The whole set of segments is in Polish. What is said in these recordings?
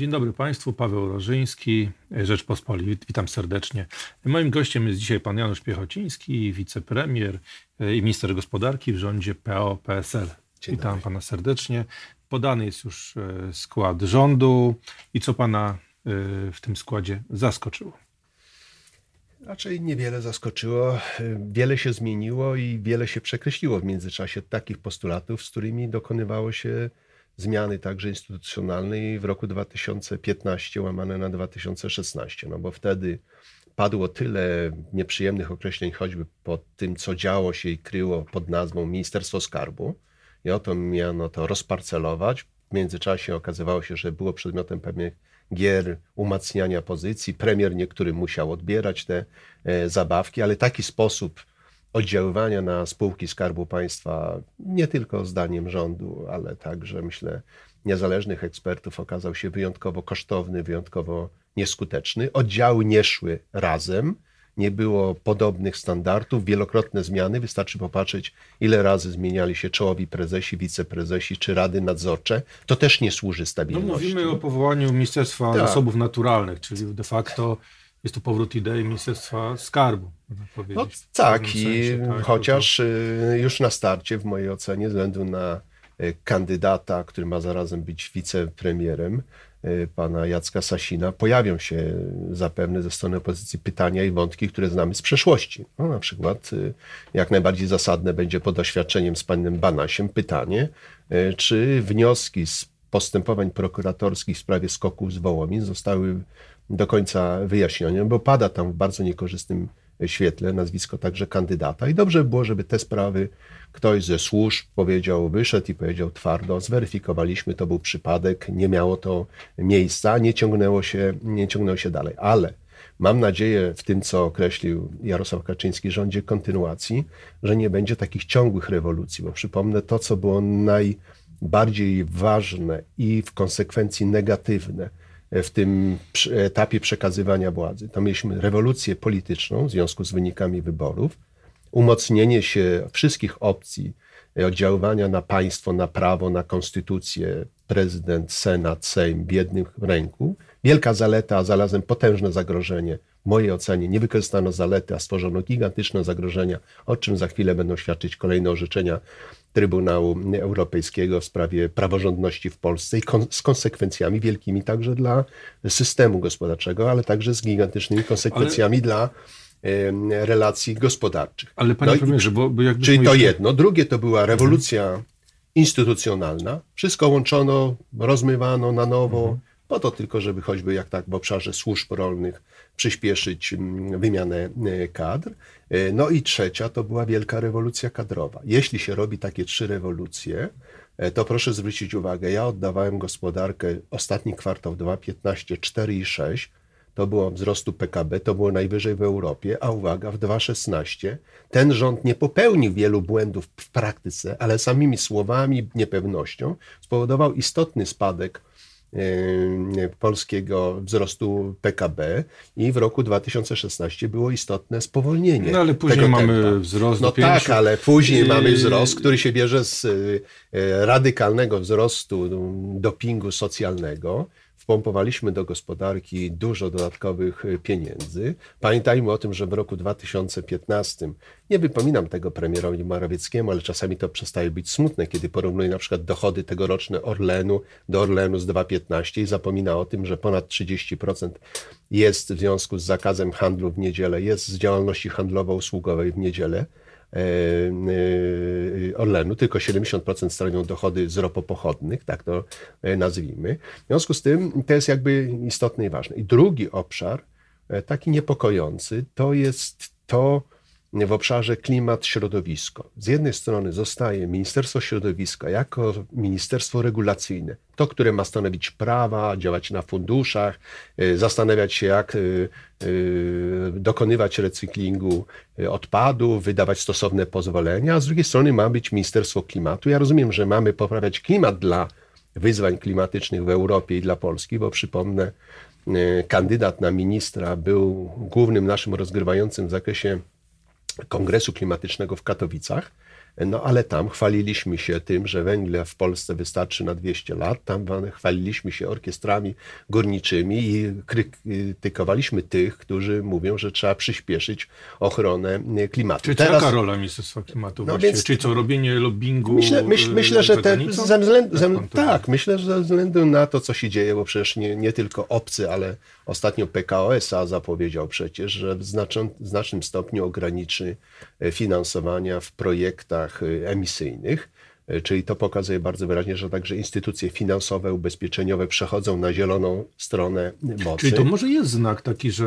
Dzień dobry Państwu, Paweł Rożyński, Rzeczpospolita. Witam serdecznie. Moim gościem jest dzisiaj pan Janusz Piechociński, wicepremier i minister gospodarki w rządzie PO-PSL. Witam dobry. pana serdecznie. Podany jest już e, skład rządu i co pana e, w tym składzie zaskoczyło? Raczej niewiele zaskoczyło. Wiele się zmieniło i wiele się przekreśliło w międzyczasie takich postulatów, z którymi dokonywało się zmiany także instytucjonalnej w roku 2015 łamane na 2016, no bo wtedy padło tyle nieprzyjemnych określeń, choćby pod tym, co działo się i kryło pod nazwą Ministerstwo Skarbu. I oto miano to rozparcelować. W międzyczasie okazywało się, że było przedmiotem pewnych gier umacniania pozycji. Premier niektórym musiał odbierać te e, zabawki, ale taki sposób oddziaływania na spółki Skarbu Państwa, nie tylko zdaniem rządu, ale także myślę niezależnych ekspertów, okazał się wyjątkowo kosztowny, wyjątkowo nieskuteczny. Oddziały nie szły razem, nie było podobnych standardów, wielokrotne zmiany. Wystarczy popatrzeć, ile razy zmieniali się czołowi prezesi, wiceprezesi czy rady nadzorcze. To też nie służy stabilności. No mówimy o powołaniu Ministerstwa tak. Zasobów Naturalnych, czyli de facto jest to powrót idei Ministerstwa Skarbu. No, tak, i sensie, tak, chociaż to... Y, już na starcie, w mojej ocenie, ze względu na y, kandydata, który ma zarazem być wicepremierem, y, pana Jacka Sasina, pojawią się zapewne ze strony opozycji pytania i wątki, które znamy z przeszłości. No, na przykład, jak najbardziej zasadne będzie po doświadczeniem z panem Banasiem pytanie, czy wnioski z postępowań prokuratorskich w sprawie skoków z Wołomin zostały do końca wyjaśnione, bo pada tam w bardzo niekorzystnym świetle nazwisko także kandydata. I dobrze by było, żeby te sprawy ktoś ze służb powiedział, wyszedł i powiedział twardo, zweryfikowaliśmy, to był przypadek, nie miało to miejsca, nie ciągnęło się, nie ciągnęło się dalej, ale mam nadzieję w tym, co określił Jarosław Kaczyński rządzie kontynuacji, że nie będzie takich ciągłych rewolucji, bo przypomnę to, co było najbardziej ważne i w konsekwencji negatywne w tym etapie przekazywania władzy. To mieliśmy rewolucję polityczną w związku z wynikami wyborów, umocnienie się wszystkich opcji oddziaływania na państwo, na prawo, na konstytucję, prezydent, senat, sejm w jednym ręku. Wielka zaleta, a zarazem potężne zagrożenie. W mojej ocenie nie wykorzystano zalety, a stworzono gigantyczne zagrożenia, o czym za chwilę będą świadczyć kolejne orzeczenia Trybunału Europejskiego w sprawie praworządności w Polsce i kon z konsekwencjami wielkimi także dla systemu gospodarczego, ale także z gigantycznymi konsekwencjami ale... dla relacji gospodarczych. Ale panie no premierze, bo, bo jakby... Czyli to jedno. Drugie to była rewolucja mhm. instytucjonalna. Wszystko łączono, rozmywano na nowo, mhm. po to tylko, żeby choćby jak tak w obszarze służb rolnych przyspieszyć mm, wymianę e, kadr. E, no i trzecia to była wielka rewolucja kadrowa. Jeśli się robi takie trzy rewolucje, e, to proszę zwrócić uwagę, ja oddawałem gospodarkę ostatni kwartał 2,15, 4,6, to było wzrostu PKB, to było najwyżej w Europie, a uwaga, w 2016 ten rząd nie popełnił wielu błędów w praktyce, ale samymi słowami, niepewnością spowodował istotny spadek polskiego wzrostu PKB i w roku 2016 było istotne spowolnienie. No ale później mamy tempa. wzrost. No tak, ale później I... mamy wzrost, który się bierze z e, radykalnego wzrostu dopingu socjalnego wpompowaliśmy do gospodarki dużo dodatkowych e, pieniędzy. Pamiętajmy o tym, że w roku 2015, nie wypominam tego premierowi Morawieckiemu, ale czasami to przestaje być smutne, kiedy porównuje na przykład dochody tegoroczne Orlenu do Orlenu z 2015 i zapomina o tym, że ponad 30% jest w związku z zakazem handlu w niedzielę, jest z działalności handlowo-usługowej w niedzielę. E, e, Orlenu, tylko 70% stanowią dochody z ropopochodnych, tak to e, nazwijmy. W związku z tym to jest jakby istotne i ważne. I drugi obszar, taki niepokojący, to jest to, w obszarze klimat, środowisko. Z jednej strony zostaje Ministerstwo Środowiska jako ministerstwo regulacyjne, to, które ma stanowić prawa, działać na funduszach, y, zastanawiać się, jak y, y, dokonywać recyklingu odpadów, wydawać stosowne pozwolenia, a z drugiej strony ma być Ministerstwo Klimatu. Ja rozumiem, że mamy poprawiać klimat dla wyzwań klimatycznych w Europie i dla Polski, bo przypomnę, kandydat na ministra był głównym naszym rozgrywającym w zakresie Kongresu Klimatycznego w Katowicach. No ale tam chwaliliśmy się tym, że węgla w Polsce wystarczy na 200 lat, tam chwaliliśmy się orkiestrami górniczymi i krytykowaliśmy tych, którzy mówią, że trzeba przyspieszyć ochronę klimatu. Czyli Teraz... jaka rola Ministerstwa Klimatu no Więc... Czyli co, robienie lobbingu Myślę, myśl, myślę że te, ze względu, ze, tak, myślę, że ze względu na to, co się dzieje, bo przecież nie, nie tylko obcy, ale ostatnio PKO SA zapowiedział przecież, że w znacznym, znacznym stopniu ograniczy e, finansowania w projektach e, emisyjnych. E, czyli to pokazuje bardzo wyraźnie, że także instytucje finansowe, ubezpieczeniowe przechodzą na zieloną stronę mocy. Czyli to może jest znak taki, że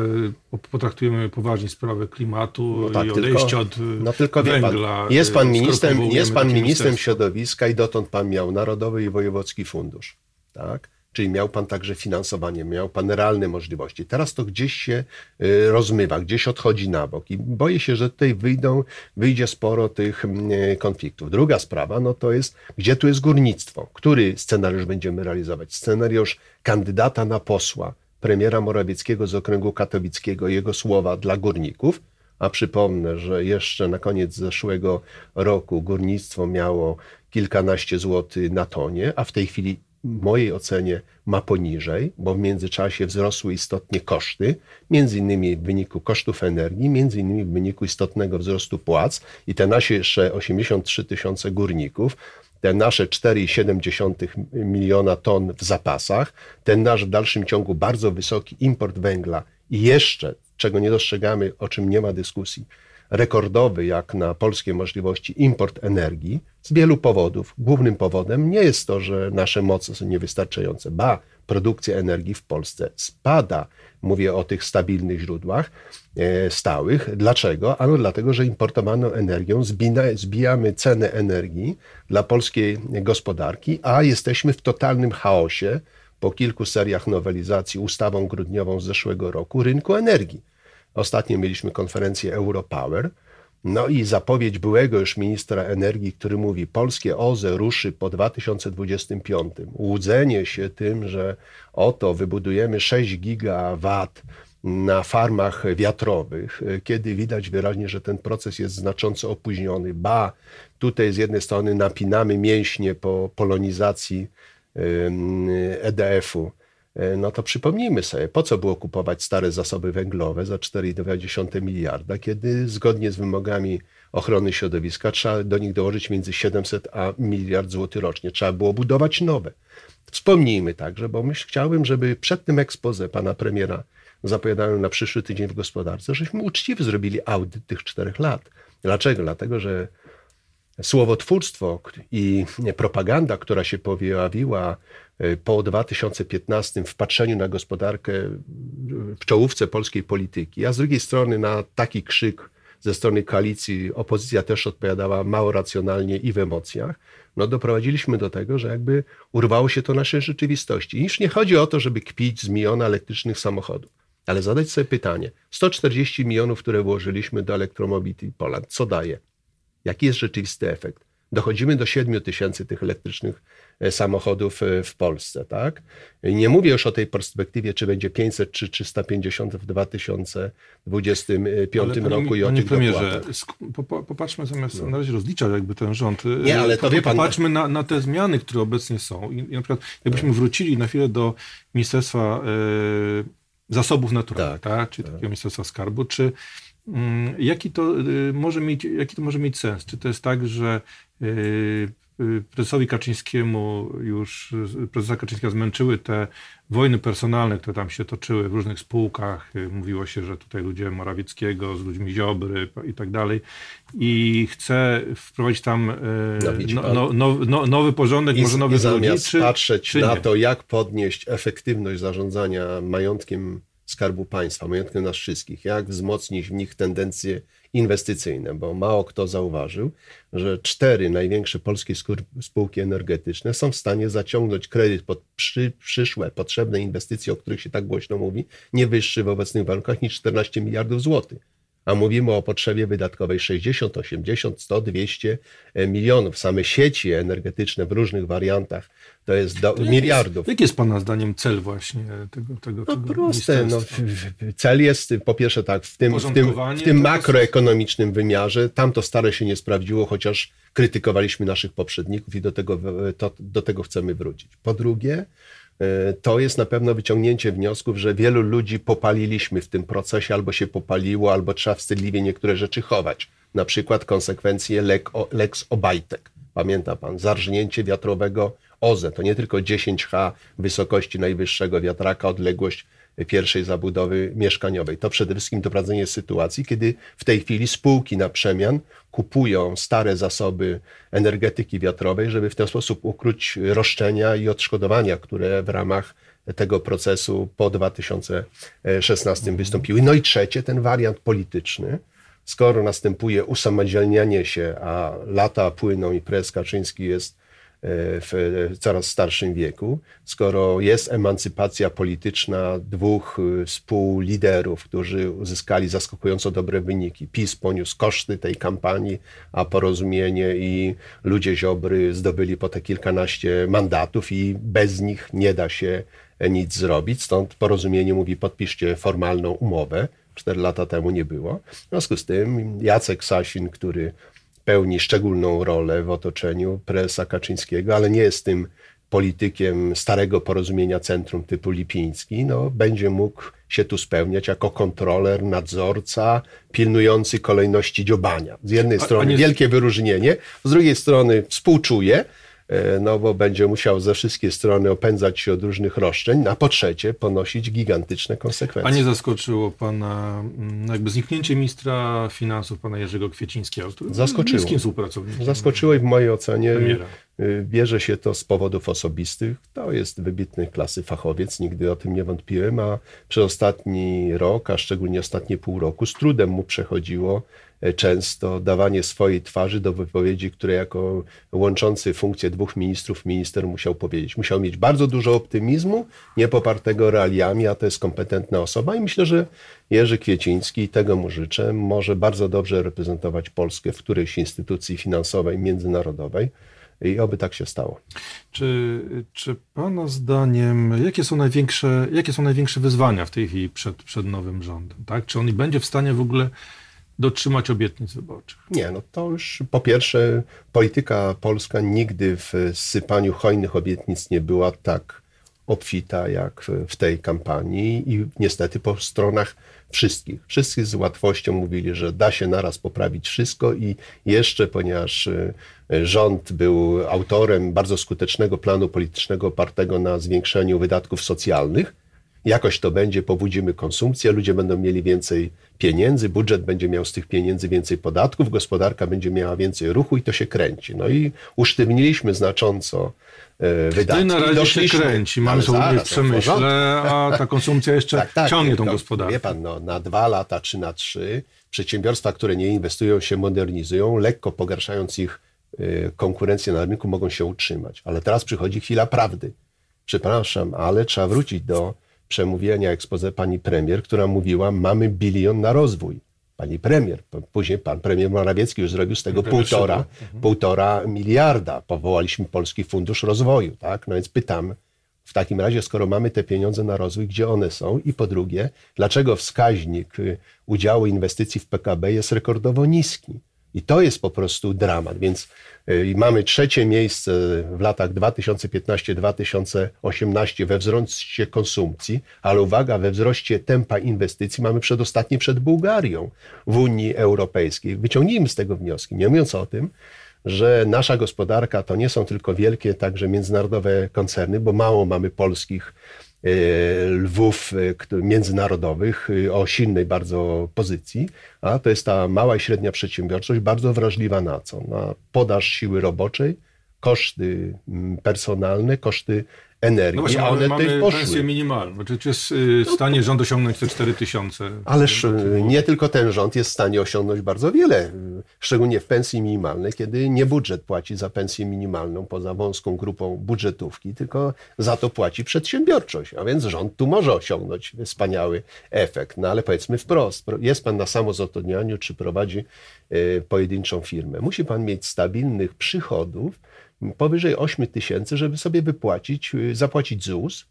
potraktujemy poważnie sprawę klimatu no tak, i odejście tylko, od no tylko węgla. Pan, jest pan ministrem, jest pan ministrem środowiska i dotąd pan miał Narodowy i Wojewódzki Fundusz. Tak? Czyli miał pan także finansowanie, miał pan realne możliwości. Teraz to gdzieś się y, rozmywa, gdzieś odchodzi na bok i boję się, że tutaj wyjdą, wyjdzie sporo tych mm, y, konfliktów. Druga sprawa, no to jest, gdzie tu jest górnictwo? Który scenariusz będziemy realizować? Scenariusz kandydata na posła, premiera Morawieckiego z okręgu katowickiego, jego słowa dla górników, a przypomnę, że jeszcze na koniec zeszłego roku górnictwo miało kilkanaście złotych na tonie, a w tej chwili mojej ocenie ma poniżej, bo w międzyczasie wzrosły istotnie koszty, między innymi w wyniku kosztów energii, między innymi w wyniku istotnego wzrostu płac i te nasze 83 tysiące górników, te nasze 4,7 miliona ton w zapasach, ten nasz w dalszym ciągu bardzo wysoki import węgla i jeszcze, czego nie dostrzegamy, o czym nie ma dyskusji, rekordowy jak na polskie możliwości import energii z wielu powodów. Głównym powodem nie jest to, że nasze moce są niewystarczające, ba, produkcja energii w Polsce spada. Mówię o tych stabilnych źródłach e, stałych. Dlaczego? Ano dlatego, że importowaną energią zbina, zbijamy cenę energii dla polskiej gospodarki, a jesteśmy w totalnym chaosie po kilku seriach nowelizacji ustawą grudniową z zeszłego roku rynku energii. Ostatnio mieliśmy konferencję Europower. No i zapowiedź byłego już ministra energii, który mówi, polskie OZE ruszy po 2025. Łudzenie się tym, że oto wybudujemy 6 gigawat na farmach wiatrowych, kiedy widać wyraźnie, że ten proces jest znacząco opóźniony. Ba, tutaj z jednej strony napinamy mięśnie po polonizacji EDF-u, no to przypomnijmy sobie, po co było kupować stare zasoby węglowe za 4,2 miliarda, kiedy zgodnie z wymogami ochrony środowiska trzeba do nich dołożyć między 700 a miliard złotych rocznie. Trzeba było budować nowe. Wspomnijmy także, bo myśl, chciałbym, żeby przed tym expose pana premiera zapowiadanym na przyszły tydzień w gospodarce, żeśmy uczciwie zrobili audyt tych czterech lat. Dlaczego? Dlatego, że słowotwórstwo i propaganda, która się pojawiła e, po 2015 w patrzeniu na gospodarkę w czołówce polskiej polityki, a z drugiej strony na taki krzyk ze strony koalicji opozycja też odpowiadała mało racjonalnie i w emocjach, no doprowadziliśmy do tego, że jakby urwało się to naszej rzeczywistości. I już nie chodzi o to, żeby kpić z miliona elektrycznych samochodów, ale zadać sobie pytanie, 140 milionów, które włożyliśmy do Electromobility Poland, co daje? Jaki jest rzeczywisty efekt? Dochodzimy do 7 tysięcy tych elektrycznych e, samochodów e, w Polsce, tak? Nie mówię już o tej perspektywie, czy będzie 500 czy 350 w 2025 ale roku panie, i o tych premierze, popatrzmy zamiast no. na razie rozliczać jakby ten rząd. E, Nie, ale to wie pan... Popatrzmy na, na te zmiany, które obecnie są. I, i na przykład jakbyśmy no. wrócili na chwilę do Ministerstwa Zasobów Naturalnych, tak, tak? czyli tak. takiego Ministerstwa Skarbu, czy jaki to, y, może mieć, jaki to może mieć sens? Czy to jest tak, że y, y, prezesowi Kaczyńskiemu już, prezesa Kaczyńskiego zmęczyły te wojny personalne, które tam się toczyły w różnych spółkach. Mówiło się, że tutaj ludzie Morawieckiego z ludźmi Ziobry i tak dalej. I chce wprowadzić tam no, no, no, no, nowy porządek, I, może nowy zamiast czy, patrzeć czy na to, jak podnieść efektywność zarządzania majątkiem Skarbu Państwa, majątkiem nas wszystkich, jak wzmocnić w nich tendencje inwestycyjne, bo mało kto zauważył, że cztery największe polskie spółki energetyczne są w stanie zaciągnąć kredyt pod przy, przyszłe, potrzebne inwestycje, o których się tak głośno mówi, nie wyższy w obecnych warunkach niż 14 miliardów złotych. A mówimy o potrzebie wydatkowej 60, 80, 100, 200 milionów. Same sieci energetyczne w różnych wariantach to jest do to miliardów. Jest, jaki jest Pana zdaniem cel właśnie tego? tego, no tego proste. No, cel jest po pierwsze tak, w tym, w tym, w tym makroekonomicznym wymiarze, tam to stare się nie sprawdziło, chociaż krytykowaliśmy naszych poprzedników i do tego, to, do tego chcemy wrócić. Po drugie, to jest na pewno wyciągnięcie wniosków, że wielu ludzi popaliliśmy w tym procesie, albo się popaliło, albo trzeba wstydliwie niektóre rzeczy chować. Na przykład konsekwencje Lex Obajtek. Pamięta pan, zarżnięcie wiatrowego OZE. To nie tylko 10H wysokości najwyższego wiatraka, odległość pierwszej zabudowy mieszkaniowej. To przede wszystkim doprowadzenie sytuacji, kiedy w tej chwili spółki na przemian kupują stare zasoby energetyki wiatrowej, żeby w ten sposób ukrócić roszczenia i odszkodowania, które w ramach tego procesu po 2016 wystąpiły. No i trzecie, ten wariant polityczny. Skoro następuje usamodzielnianie się, a lata płyną i prezes Kaczyński jest w coraz starszym wieku, skoro jest emancypacja polityczna dwóch y, współliderów, którzy uzyskali zaskakująco dobre wyniki. PiS poniósł koszty tej kampanii, a porozumienie i ludzie Ziobry zdobyli po te kilkanaście mandatów i bez nich nie da się nic zrobić. Stąd porozumienie mówi podpiszcie formalną umowę. Cztery lata temu nie było. W związku z tym Jacek Sasin, który pełni szczególną rolę w otoczeniu prezesa Kaczyńskiego, ale nie jest tym politykiem starego porozumienia centrum typu Lipiński, no, będzie mógł się tu spełniać jako kontroler, nadzorca, pilnujący kolejności dziobania. Z jednej strony nie... wielkie wyróżnienie, z drugiej strony współczuje, no bo będzie musiał ze wszystkie strony opędzać się od różnych roszczeń, a po trzecie ponosić gigantyczne konsekwencje. A nie zaskoczyło pana mm, jakby zniknięcie ministra finansów, pana Jerzego Kwiecińskiego, który zaskoczyło. bliskim współpracownikiem. Zaskoczyło i w mojej ocenie premiera. Y, bierze się to z powodów osobistych. To jest wybitnej klasy fachowiec, nigdy o tym nie wątpiłem, a przez ostatni rok, a szczególnie ostatnie pół roku, z trudem mu przechodziło E, często dawanie swojej twarzy do wypowiedzi, które jako łączący funkcję dwóch ministrów minister musiał powiedzieć. Musiał mieć bardzo dużo optymizmu, nie popartego realiami, a to jest kompetentna osoba i myślę, że Jerzy Kwieciński, tego mu życzę, może bardzo dobrze reprezentować Polskę w którejś instytucji finansowej, międzynarodowej. I oby tak się stało. Czy, czy Pana zdaniem, jakie są, największe, jakie są największe wyzwania w tej chwili przed, przed nowym rządem? Tak? Czy on będzie w stanie w ogóle dotrzymać obietnic wyborczych. Nie, no to już po pierwsze polityka polska nigdy w sypaniu hojnych obietnic nie była tak obfita jak w tej kampanii i niestety po stronach wszystkich. Wszyscy z łatwością mówili, że da się naraz poprawić wszystko i jeszcze, ponieważ y, rząd był autorem bardzo skutecznego planu politycznego opartego na zwiększeniu wydatków socjalnych, jakoś to będzie, pobudzimy konsumpcję, ludzie będą mieli więcej pieniędzy, budżet będzie miał z tych pieniędzy więcej podatków, gospodarka będzie miała więcej ruchu i to się kręci. No i usztywniliśmy znacząco e, wydatki. No i na razie Doszliśmy, się kręci, mamy to w przemyśle, a ta konsumpcja jeszcze tak, tak, ciągnie tą gospodarkę. Wie pan, no, na dwa lata czy na trzy przedsiębiorstwa, które nie inwestują, się modernizują, lekko pogarszając ich e, konkurencję na rynku, mogą się utrzymać. Ale teraz przychodzi chwila prawdy. Przepraszam, ale trzeba wrócić do przemówienia ekspoze pani premier, która mówiła, mamy bilion na rozwój. Pani premier, później pan premier Morawiecki już zrobił z tego półtora, mhm. półtora miliarda. Powołaliśmy Polski Fundusz Rozwoju, tak? No więc pytam, w takim razie, skoro mamy te pieniądze na rozwój, gdzie one są? I po drugie, dlaczego wskaźnik y, udziału inwestycji w PKB jest rekordowo niski? I to jest po prostu dramat. Więc y, mamy trzecie miejsce w latach 2015-2018 we wzroście konsumpcji, ale uwaga, we wzroście tempa inwestycji mamy przedostatnie przed Bułgarią w Unii Europejskiej. Wyciągnijmy z tego wnioski, nie mówiąc o tym, że nasza gospodarka to nie są tylko wielkie, także międzynarodowe koncerny, bo mało mamy polskich lwów e, międzynarodowych e, o silnej bardzo pozycji, a to jest ta mała i średnia przedsiębiorczość bardzo wrażliwa na co? Na podaż siły roboczej, koszty mm, personalne, koszty energii, no właśnie, a one mamy poszły. pensję minimalną. Czy, czy jest w stanie rząd osiągnąć te 4 tysiące? Ależ nie tylko ten rząd jest w stanie osiągnąć bardzo wiele. szczególnie w pensji minimalnej, kiedy nie budżet płaci za pensję minimalną poza wąską grupą budżetówki, tylko za to płaci przedsiębiorczość, a więc rząd tu może osiągnąć wspaniały efekt. No ale powiedzmy wprost, jest pan na samozatrudnianiu, czy prowadzi y, pojedynczą firmę. Musi pan mieć stabilnych przychodów powyżej 8 tysięcy, żeby sobie wypłacić, y, zapłacić ZUS,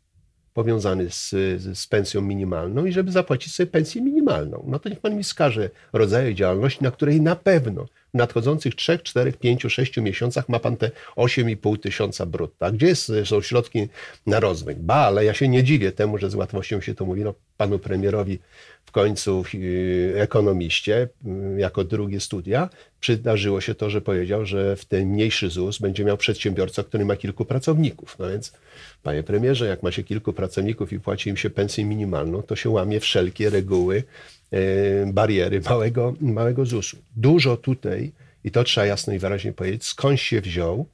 powiązany z, z pensją minimalną i żeby zapłacić sobie pensję minimalną. No to niech pan mi wskaże rodzaje działalności, na której na pewno nadchodzących 3, 4, 5, 6 miesiącach ma pan te 8,5 tysiąca brutta. Gdzie jest, są środki na rozwój? Ba, ale ja się nie dziwię temu, że z łatwością się to mówi. No, panu premierowi w końcu yy, ekonomiście, yy, jako drugie studia, przydarzyło się to, że powiedział, że w ten mniejszy ZUS będzie miał przedsiębiorca, który ma kilku pracowników. No więc, panie premierze, jak ma się kilku pracowników i płaci im się pensję minimalną, to się łamie wszelkie reguły bariery małego, małego ZUS-u. Dużo tutaj, i to trzeba jasno i wyraźnie powiedzieć, skąd się wziął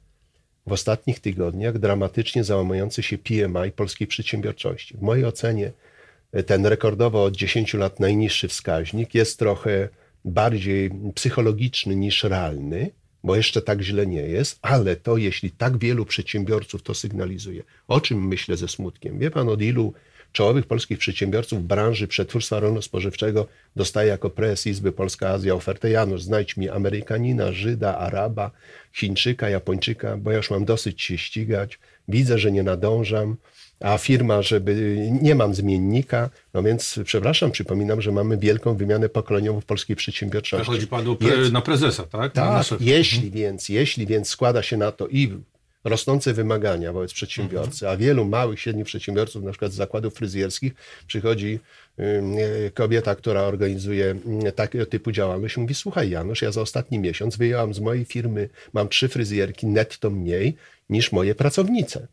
w ostatnich tygodniach dramatycznie załamujący się PMI polskiej przedsiębiorczości. W mojej ocenie e, ten rekordowo od 10 lat najniższy wskaźnik jest trochę bardziej psychologiczny niż realny, bo jeszcze tak źle nie jest, ale to jeśli tak wielu przedsiębiorców to sygnalizuje, o czym myślę ze smutkiem. Wie pan od ilu czołowych polskich przedsiębiorców w branży przetwórstwa rolno-spożywczego dostaje jako prezes Izby Polska-Azja ofertę Janusz, znajdź mi Amerykanina, Żyda, Araba, Chińczyka, Japończyka, bo ja już mam dosyć się ścigać, widzę, że nie nadążam, a firma, żeby nie mam zmiennika, no więc przepraszam, przypominam, że mamy wielką wymianę pokoleniową w polskiej przedsiębiorczości. Chodzi panu pre, na prezesa, tak? Tak, jeśli mhm. więc, jeśli więc składa się na to i rosnące wymagania wobec przedsiębiorcy, a wielu małych, średnich przedsiębiorców, na przykład z zakładów fryzjerskich, przychodzi kobieta, która organizuje takiego typu działalność, mówi, słuchaj Janusz, ja za ostatni miesiąc wyjęłam z mojej firmy, mam trzy fryzjerki netto mniej niż moje pracownice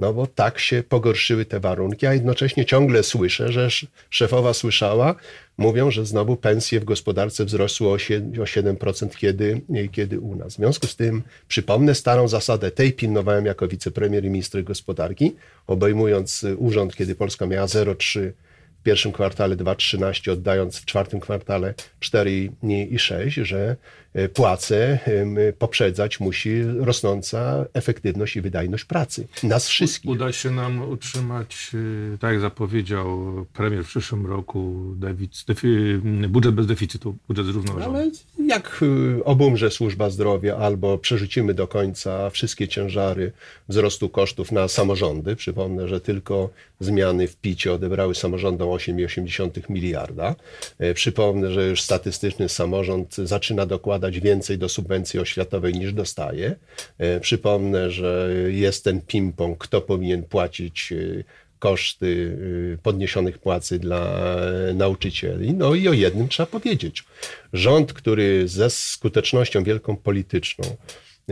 no bo tak się pogorszyły te warunki, a jednocześnie ciągle słyszę, że szefowa słyszała, mówią, że znowu pensje w gospodarce wzrosły o 7%, kiedy, kiedy u nas. W związku z tym przypomnę starą zasadę, tej pilnowałem jako wicepremier i minister gospodarki, obejmując urząd, kiedy Polska miała 0,3 w pierwszym kwartale 2,13, oddając w czwartym kwartale 4,6, że E, płace poprzedzać musi rosnąca efektywność i wydajność pracy. Nas wszystkich. Uda się nam utrzymać, e, tak jak zapowiedział premier w przyszłym roku, budżet bez deficytu, budżet zrównoważony. Jak e, obumrze służba zdrowia albo przerzucimy do końca wszystkie ciężary wzrostu kosztów na samorządy, przypomnę, że tylko zmiany w picie odebrały samorządom 8,8 miliarda. Przypomnę, że już statystyczny samorząd zaczyna dokładać więcej do subwencji oświatowej niż dostaje. E, przypomnę, że jest ten ping-pong, kto powinien płacić e, koszty e, podniesionych płacy dla nauczycieli. No i o jednym trzeba powiedzieć. Rząd, który ze skutecznością wielką polityczną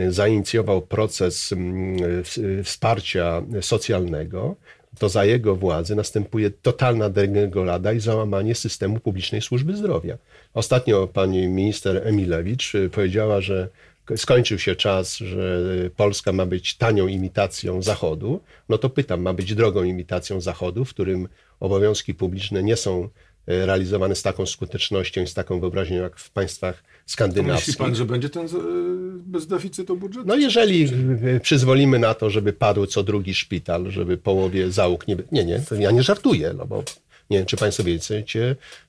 zainicjował proces mm, wsparcia socjalnego, to za jego władzy następuje totalna deregolada i załamanie systemu publicznej służby zdrowia. Ostatnio pani minister Emilewicz y, powiedziała, że skończył się czas, że Polska ma być tanią imitacją Zachodu. No to pytam, ma być drogą imitacją Zachodu, w którym obowiązki publiczne nie są y, realizowane z taką skutecznością i z taką wyobraźnią jak w państwach skandynawskich. Myśli pan, że będzie ten bez deficytu budżetu? No jeżeli przyzwolimy na to, żeby padł co drugi szpital, żeby połowie załóg nie... Nie, nie, to ja nie żartuję, no bo nie wiem, czy Państwo wiecie,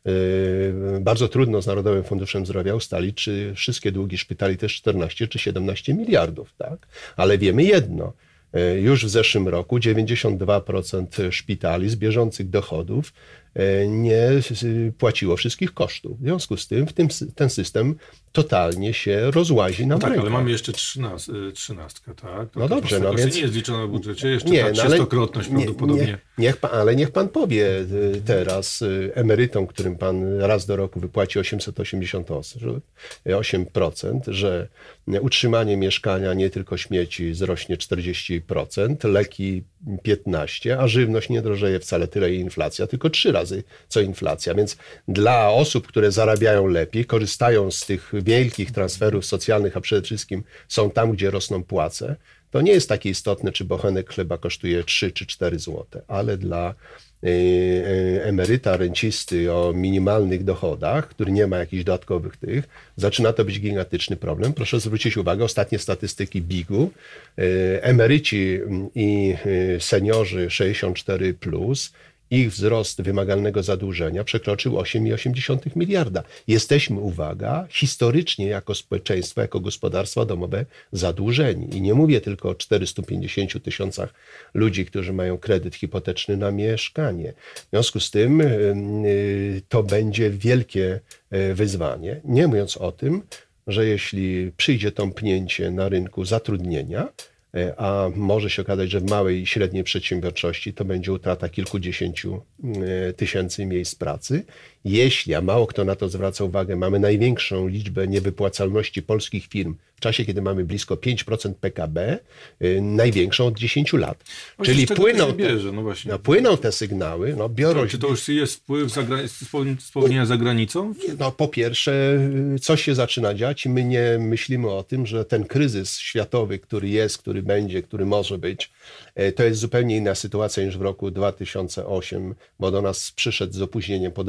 yy, bardzo trudno z Narodowym Funduszem Zdrowia ustalić, czy wszystkie długi szpitali to jest 14 czy 17 miliardów, tak? Ale wiemy jedno, yy, już w zeszłym roku 92% szpitali z bieżących dochodów E, nie płaciło wszystkich kosztów. W związku z tym, w tym ten system totalnie się rozłazi na no Tak, ale mamy jeszcze y, trzynastkę, tak? To no dobrze, no więc... nie jest liczona w budżecie, jeszcze nie, ta no trzystokrotność no prawdopodobnie. Nie, niech pan, ale niech pan powie y, teraz y, emerytom, którym pan raz do roku wypłaci 888%, że utrzymanie mieszkania, nie tylko śmieci, wzrośnie 40%, leki 15%, a żywność nie drożeje wcale tyle i inflacja, tylko trzy razy co inflacja. Więc dla osób, które zarabiają lepiej, korzystają z tych wielkich transferów socjalnych, a przede wszystkim są tam, gdzie rosną płace, to nie jest takie istotne, czy bochenek chleba kosztuje 3 czy 4 zł, ale dla emeryta, rencisty o minimalnych dochodach, który nie ma jakichś dodatkowych tych, zaczyna to być gigantyczny problem. Proszę zwrócić uwagę, ostatnie statystyki BIG-u, emeryci i seniorzy 64+, plus, ich wzrost wymagalnego zadłużenia przekroczył 8,8 miliarda. Jesteśmy, uwaga, historycznie jako społeczeństwo, jako gospodarstwa domowe zadłużeni. I nie mówię tylko o 450 tysiącach ludzi, którzy mają kredyt hipoteczny na mieszkanie. W związku z tym y, to będzie wielkie y, wyzwanie. Nie mówiąc o tym, że jeśli przyjdzie tąpnięcie na rynku zatrudnienia, E, a może się okazać, że w małej i średniej przedsiębiorczości to będzie utrata kilkudziesięciu e, tysięcy miejsc pracy. Jeśli, a mało kto na to zwraca uwagę, mamy największą liczbę niewypłacalności polskich firm w czasie, kiedy mamy blisko 5% PKB, y, największą od 10 lat. Właśnie Czyli płyną, bierze, no no, płyną te sygnały. No, biorą to, czy to już jest wpływ spowolnienia za granicą? No, po pierwsze, y, coś się zaczyna dziać i my nie myślimy o tym, że ten kryzys światowy, który jest, który będzie, który może być, y, to jest zupełnie inna sytuacja niż w roku 2008, bo do nas przyszedł z opóźnieniem po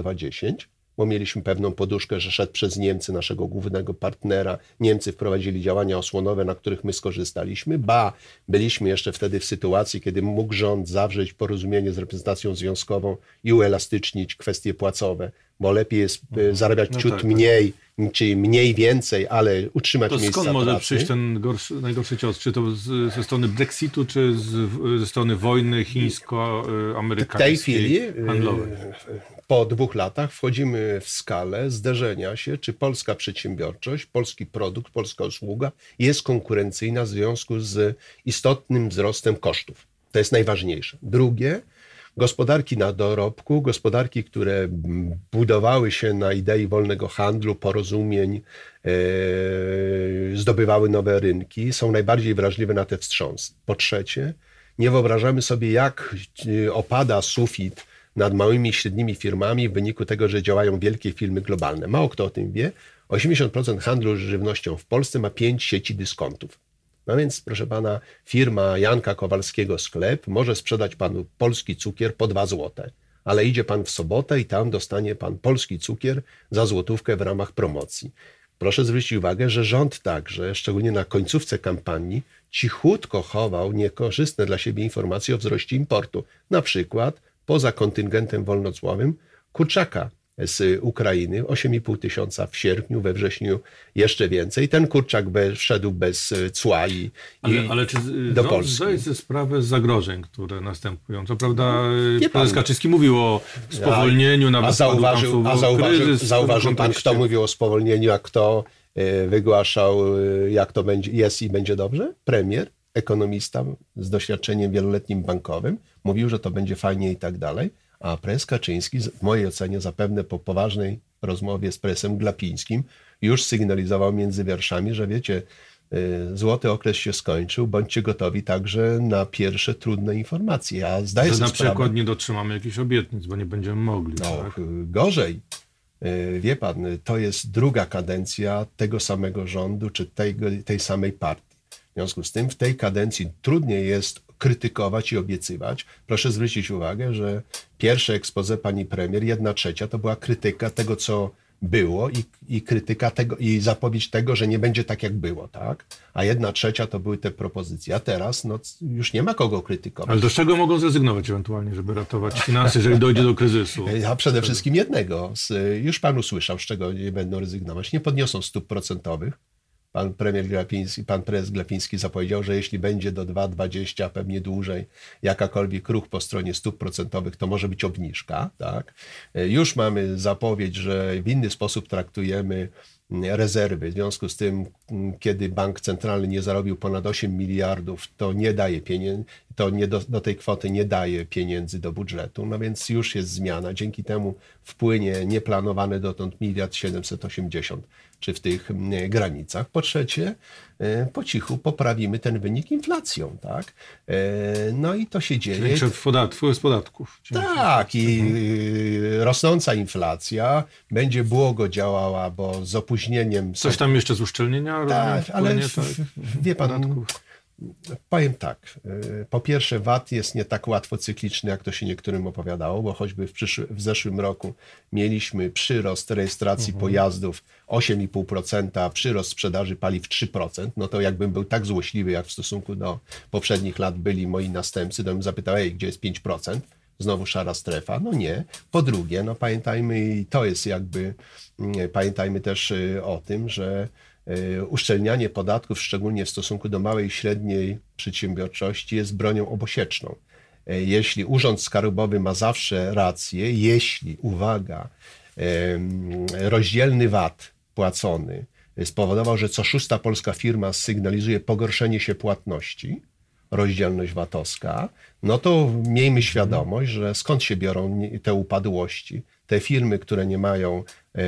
2010 bo mieliśmy pewną poduszkę, że szedł przez Niemcy, naszego głównego partnera. Niemcy wprowadzili działania osłonowe, na których my skorzystaliśmy. Ba, byliśmy jeszcze wtedy w sytuacji, kiedy mógł rząd zawrzeć porozumienie z reprezentacją związkową i uelastycznić kwestie płacowe, bo lepiej jest e, mhm. zarabiać no ciut tak, tak. mniej, tak. czyli mniej więcej, ale utrzymać to miejsca skąd może pracy? przyjść ten gorszy, najgorszy cios? Czy to z, ze strony Brexitu, czy z, ze strony wojny chińsko-amerykańskiej? W tej chwili e, handlowej? po dwóch latach wchodzimy w skalę zderzenia się, czy polska przedsiębiorczość, polski produkt, polska usługa jest konkurencyjna w związku z istotnym wzrostem kosztów. To jest najważniejsze. Drugie, gospodarki na dorobku, gospodarki, które budowały się na idei wolnego handlu, porozumień, e, zdobywały nowe rynki, są najbardziej wrażliwe na te wstrząsy. Po trzecie, nie wyobrażamy sobie, jak e, opada sufit nad małymi i średnimi firmami w wyniku tego, że działają wielkie firmy globalne. Mało kto o tym wie. 80% handlu żywnością w Polsce ma 5 sieci dyskontów. No więc, proszę pana, firma Janka Kowalskiego sklep może sprzedać panu polski cukier po 2 złote, ale idzie pan w sobotę i tam dostanie pan polski cukier za złotówkę w ramach promocji. Proszę zwrócić uwagę, że rząd także, szczególnie na końcówce kampanii, cichutko chował niekorzystne dla siebie informacje o wzroście importu. Na przykład poza kontyngentem wolnocłowym kurczaka z Ukrainy, 8,5 tysiąca w sierpniu, we wrześniu jeszcze więcej. Ten kurczak be, wszedł bez cła i, ale, i ale czy do no, Polski. zdaje sobie sprawę z zagrożeń, które następują. Co prawda no, prezes Kaczyński mówił o spowolnieniu, nawet a zauważył, a zauważył, kryzys, zauważył pan, kto mówił o spowolnieniu, a kto e, wygłaszał, e, jak to będzie, jest i będzie dobrze? Premier ekonomista z doświadczeniem wieloletnim bankowym, mówił, że to będzie fajnie i tak dalej, a prezes Kaczyński, w mojej ocenie zapewne po poważnej rozmowie z presem Glapińskim, już sygnalizował między wierszami, że wiecie, y, złoty okres się skończył, bądźcie gotowi także na pierwsze trudne informacje. A zdaję że sobie na przykład nie dotrzymamy jakichś obietnic, bo nie będziemy mogli. No, tak? gorzej. Y, wie pan, to jest druga kadencja tego samego rządu, czy tej, tej samej partii. W związku z tym w tej kadencji trudniej jest krytykować i obiecywać. Proszę zwrócić uwagę, że pierwsze ekspoze pani premier, jedna trzecia, to była krytyka tego, co było i, i krytyka tego, i zapowiedź tego, że nie będzie tak, jak było, tak? A jedna trzecia to były te propozycje. A teraz no, już nie ma kogo krytykować. Ale do czego mogą zrezygnować ewentualnie, żeby ratować finanse, jeżeli dojdzie do kryzysu? A przede wszystkim jednego. Już pan usłyszał, z czego nie będą rezygnować. Nie podniosą stóp procentowych pan premier Glapiński, pan prezes Glapiński zapowiedział, że jeśli będzie do 2,20, pewnie dłużej, jakakolwiek ruch po stronie stóp procentowych, to może być obniżka. Tak? Już mamy zapowiedź, że w inny sposób traktujemy rezerwy. W związku z tym, kiedy bank centralny nie zarobił ponad 8 miliardów, to nie daje pieniędzy, to nie do, do, tej kwoty nie daje pieniędzy do budżetu. No więc już jest zmiana. Dzięki temu wpłynie nieplanowany dotąd miliard 780 czy w tych granicach. Po trzecie, e, po cichu poprawimy ten wynik inflacją, tak? E, no i to się dzieje. Większy wpływ z podatków. Tak, i rosnąca inflacja będzie błogo działała, bo z opóźnieniem... Coś tam jeszcze z uszczelnienia? Tak, ale tak, wie pan, podatków Powiem tak. Y, po pierwsze, VAT jest nie tak łatwo cykliczny, jak to się niektórym opowiadało, bo choćby w, przyszły, w zeszłym roku mieliśmy przyrost rejestracji mhm. pojazdów 8,5%, a przyrost sprzedaży paliw 3%, no to jakbym był tak złośliwy, jak w stosunku do poprzednich lat byli moi następcy, to bym zapytał, ej, gdzie jest 5%? Znowu szara strefa? No nie. Po drugie, no pamiętajmy, i to jest jakby, mm, pamiętajmy też y, o tym, że uszczelnianie podatków, szczególnie w stosunku do małej i średniej przedsiębiorczości, jest bronią obosieczną. E, jeśli Urząd Skarbowy ma zawsze rację, jeśli, uwaga, rozdzielny VAT płacony spowodował, że co szósta polska firma sygnalizuje pogorszenie się płatności, rozdzielność VAT-owska, no to miejmy świadomość, że skąd się biorą te upadłości. Te firmy, które nie mają e,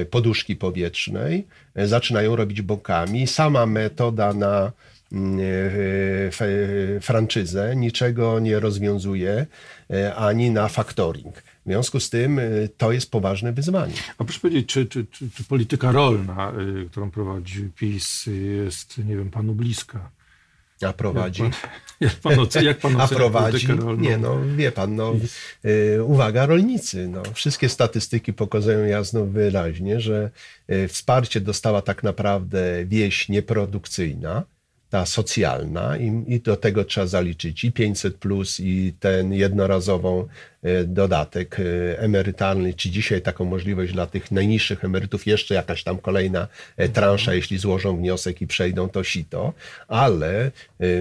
poduszki powietrznej, e, zaczynają robić bokami. Sama metoda na mm, e, franczyzę niczego nie rozwiązuje, ani na factoring. W związku z tym to jest poważne wyzwanie. A proszę powiedzieć, czy, czy, czy, czy polityka rolna, którą prowadzi PiS, jest, nie wiem, panu bliska? A prowadzi. Jak pan, jak pan, jak pan A prowadzi. Nie, no wie pan, no, y, uwaga, rolnicy. No, wszystkie statystyki pokazują jasno wyraźnie, że y, wsparcie dostała tak naprawdę wieś nieprodukcyjna ta socjalna i, i, do tego trzeba zaliczyć i 500 plus i ten jednorazową e, dodatek e, emerytalny, czy dzisiaj taką możliwość dla tych najniższych emerytów, jeszcze jakaś tam kolejna e, transza, jeśli złożą wniosek i przejdą to sito, ale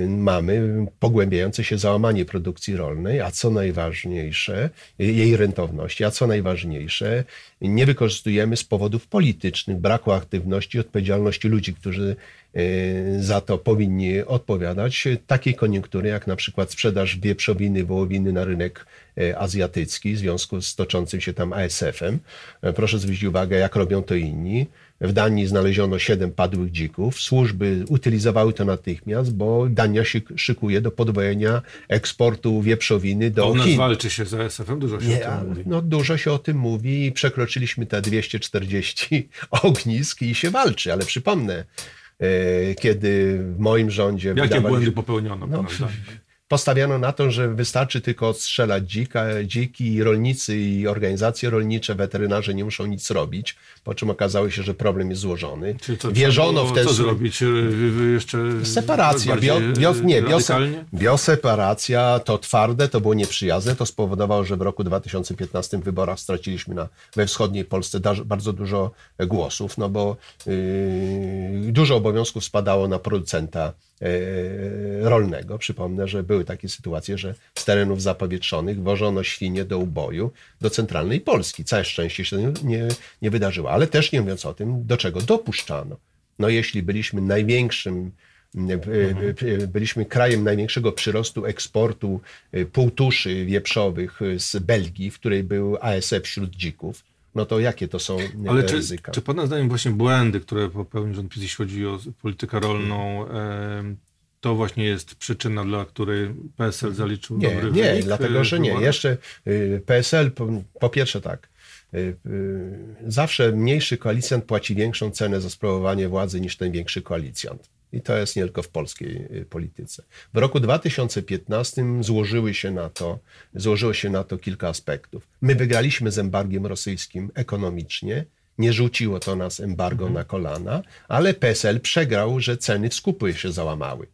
mamy pogłębiające się załamanie produkcji rolnej, a co najważniejsze, jej rentowności, a co najważniejsze, nie wykorzystujemy z powodów politycznych, braku aktywności, odpowiedzialności ludzi, którzy za to powinni odpowiadać takiej koniunktury, jak na przykład sprzedaż wieprzowiny, wołowiny na rynek y, azjatycki w związku z toczącym się tam ASF-em. Y, proszę zwrócić uwagę, jak robią to inni. W Danii znaleziono siedem padłych dzików. Służby utylizowały to natychmiast, bo Dania się szykuje do podwojenia eksportu wieprzowiny do Chin. U nas walczy się z ASF-em, dużo się Nie, o tym mówi. No, dużo się o tym mówi i przekroczyliśmy te 240 ognisk i się walczy, ale przypomnę, E, kiedy w moim rządzie... Jakie błędy popełniono? No, postawiano na to, że wystarczy tylko odstrzelać dzika, dziki rolnicy i organizacje rolnicze, weterynarze nie muszą nic robić, po czym okazało się, że problem jest złożony. Co, Wierzono w ten... Co zrobić? Jeszcze Separacja. Bio, bio, nie, biose, bioseparacja to twarde, to było nieprzyjazne, to spowodowało, że w roku 2015 w wyborach straciliśmy na, we wschodniej Polsce da, bardzo dużo głosów, no bo yy, dużo obowiązków spadało na producenta E, rolnego. Przypomnę, że były takie sytuacje, że z terenów zapowietrzonych wożono świnie do uboju do centralnej Polski. Całe szczęście się to nie, nie wydarzyło. Ale też nie mówiąc o tym, do czego dopuszczano. No jeśli byliśmy największym mhm. byliśmy krajem największego przyrostu eksportu półtuszy wieprzowych z Belgii, w której był ASF wśród dzików, no to jakie to są Ale czy, ryzyka? Czy Pana zdaniem właśnie błędy, które popełnił rząd PiS, jeśli chodzi o politykę rolną, to właśnie jest przyczyna, dla której PSL zaliczył nie, dobry nie, wynik? Nie, dlatego, że nie. Jeszcze y, PSL, po, po pierwsze tak, y, y, zawsze mniejszy koalicjant płaci większą cenę za sprawowanie władzy niż ten większy koalicjant. I to jest nie tylko w polskiej y, polityce. W roku 2015 złożyły się na to, złożyło się na to kilka aspektów. My wygraliśmy z embargiem rosyjskim ekonomicznie, nie rzuciło to nas embargo mhm. na kolana, ale PSL przegrał, że ceny w skupy się załamały.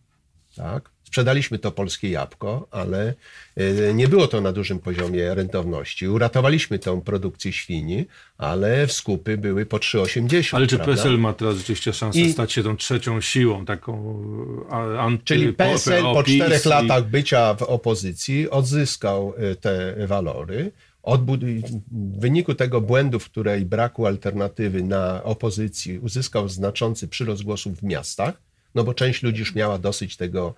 Tak? Sprzedaliśmy to polskie jabłko, ale y, nie było to na dużym poziomie rentowności. Uratowaliśmy tą produkcję świni, ale w skupy były po 3,80. Ale czy prawda? PSL ma teraz rzeczywiście szansę I... stać się tą trzecią siłą, taką anty... Czyli PSL po czterech latach bycia w opozycji odzyskał y, te walory. W wyniku tego błędu, w której braku alternatywy na opozycji uzyskał znaczący przyrost głosów w miastach, no bo część ludzi już miała dosyć tego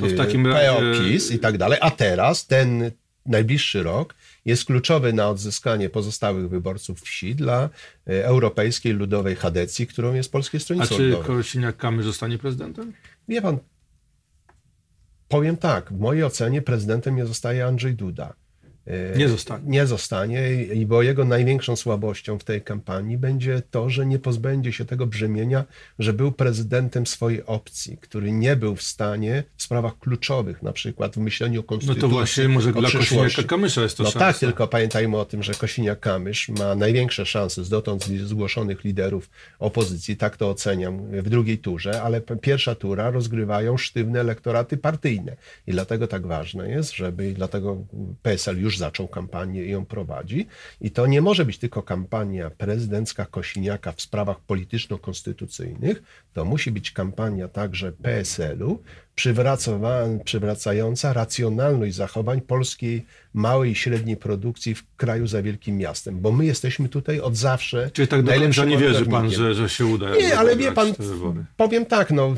to w takim razie... i tak dalej, a teraz ten najbliższy rok jest kluczowy na odzyskanie pozostałych wyborców wsi dla e, Europejskiej Ludowej Chadecji, którą jest Polskie Stronnictwo A czy Kosiniak-Kamysz zostanie prezydentem? Wie pan, powiem tak, w mojej ocenie prezydentem nie zostaje Andrzej Duda. Nie zostanie. Nie zostanie, i bo jego największą słabością w tej kampanii będzie to, że nie pozbędzie się tego brzemienia, że był prezydentem swojej opcji, który nie był w stanie w sprawach kluczowych, na przykład w myśleniu o konstytucji. No to właśnie może dla Kosiniaka-Kamysza jest to No szansa. tak, tylko pamiętajmy o tym, że Kosiniak-Kamysz ma największe szanse z dotąd zgłoszonych liderów opozycji, tak to oceniam, w drugiej turze, ale pierwsza tura rozgrywają sztywne elektoraty partyjne i dlatego tak ważne jest, żeby, dlatego PSL już zaczął kampanię i ją prowadzi. I to nie może być tylko kampania prezydencka Kosiniaka w sprawach polityczno-konstytucyjnych, to musi być kampania także PSL-u, przywracająca racjonalność zachowań polskiej małej i średniej produkcji w kraju za wielkim miastem, bo my jesteśmy tutaj od zawsze. Czyli tak do końca nie wierzy pan, że, że się uda? Nie, ale wie pan, powiem tak, no,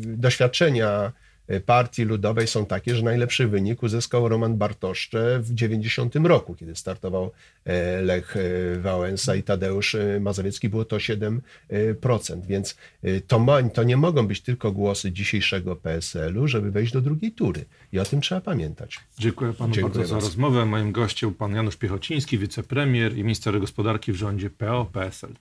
doświadczenia Partii Ludowej są takie, że najlepszy wynik uzyskał Roman Bartoszcze w 90 roku, kiedy startował e, Lech e, Wałęsa i Tadeusz e, Mazowiecki, było to 7%, więc to, ma, to nie mogą być tylko głosy dzisiejszego PSL-u, żeby wejść do drugiej tury i o tym trzeba pamiętać. Dziękuję panu Dziękuję bardzo za rozmowę. Moim gościem pan Janusz Piechociński, wicepremier i minister gospodarki w rządzie PO-PSL.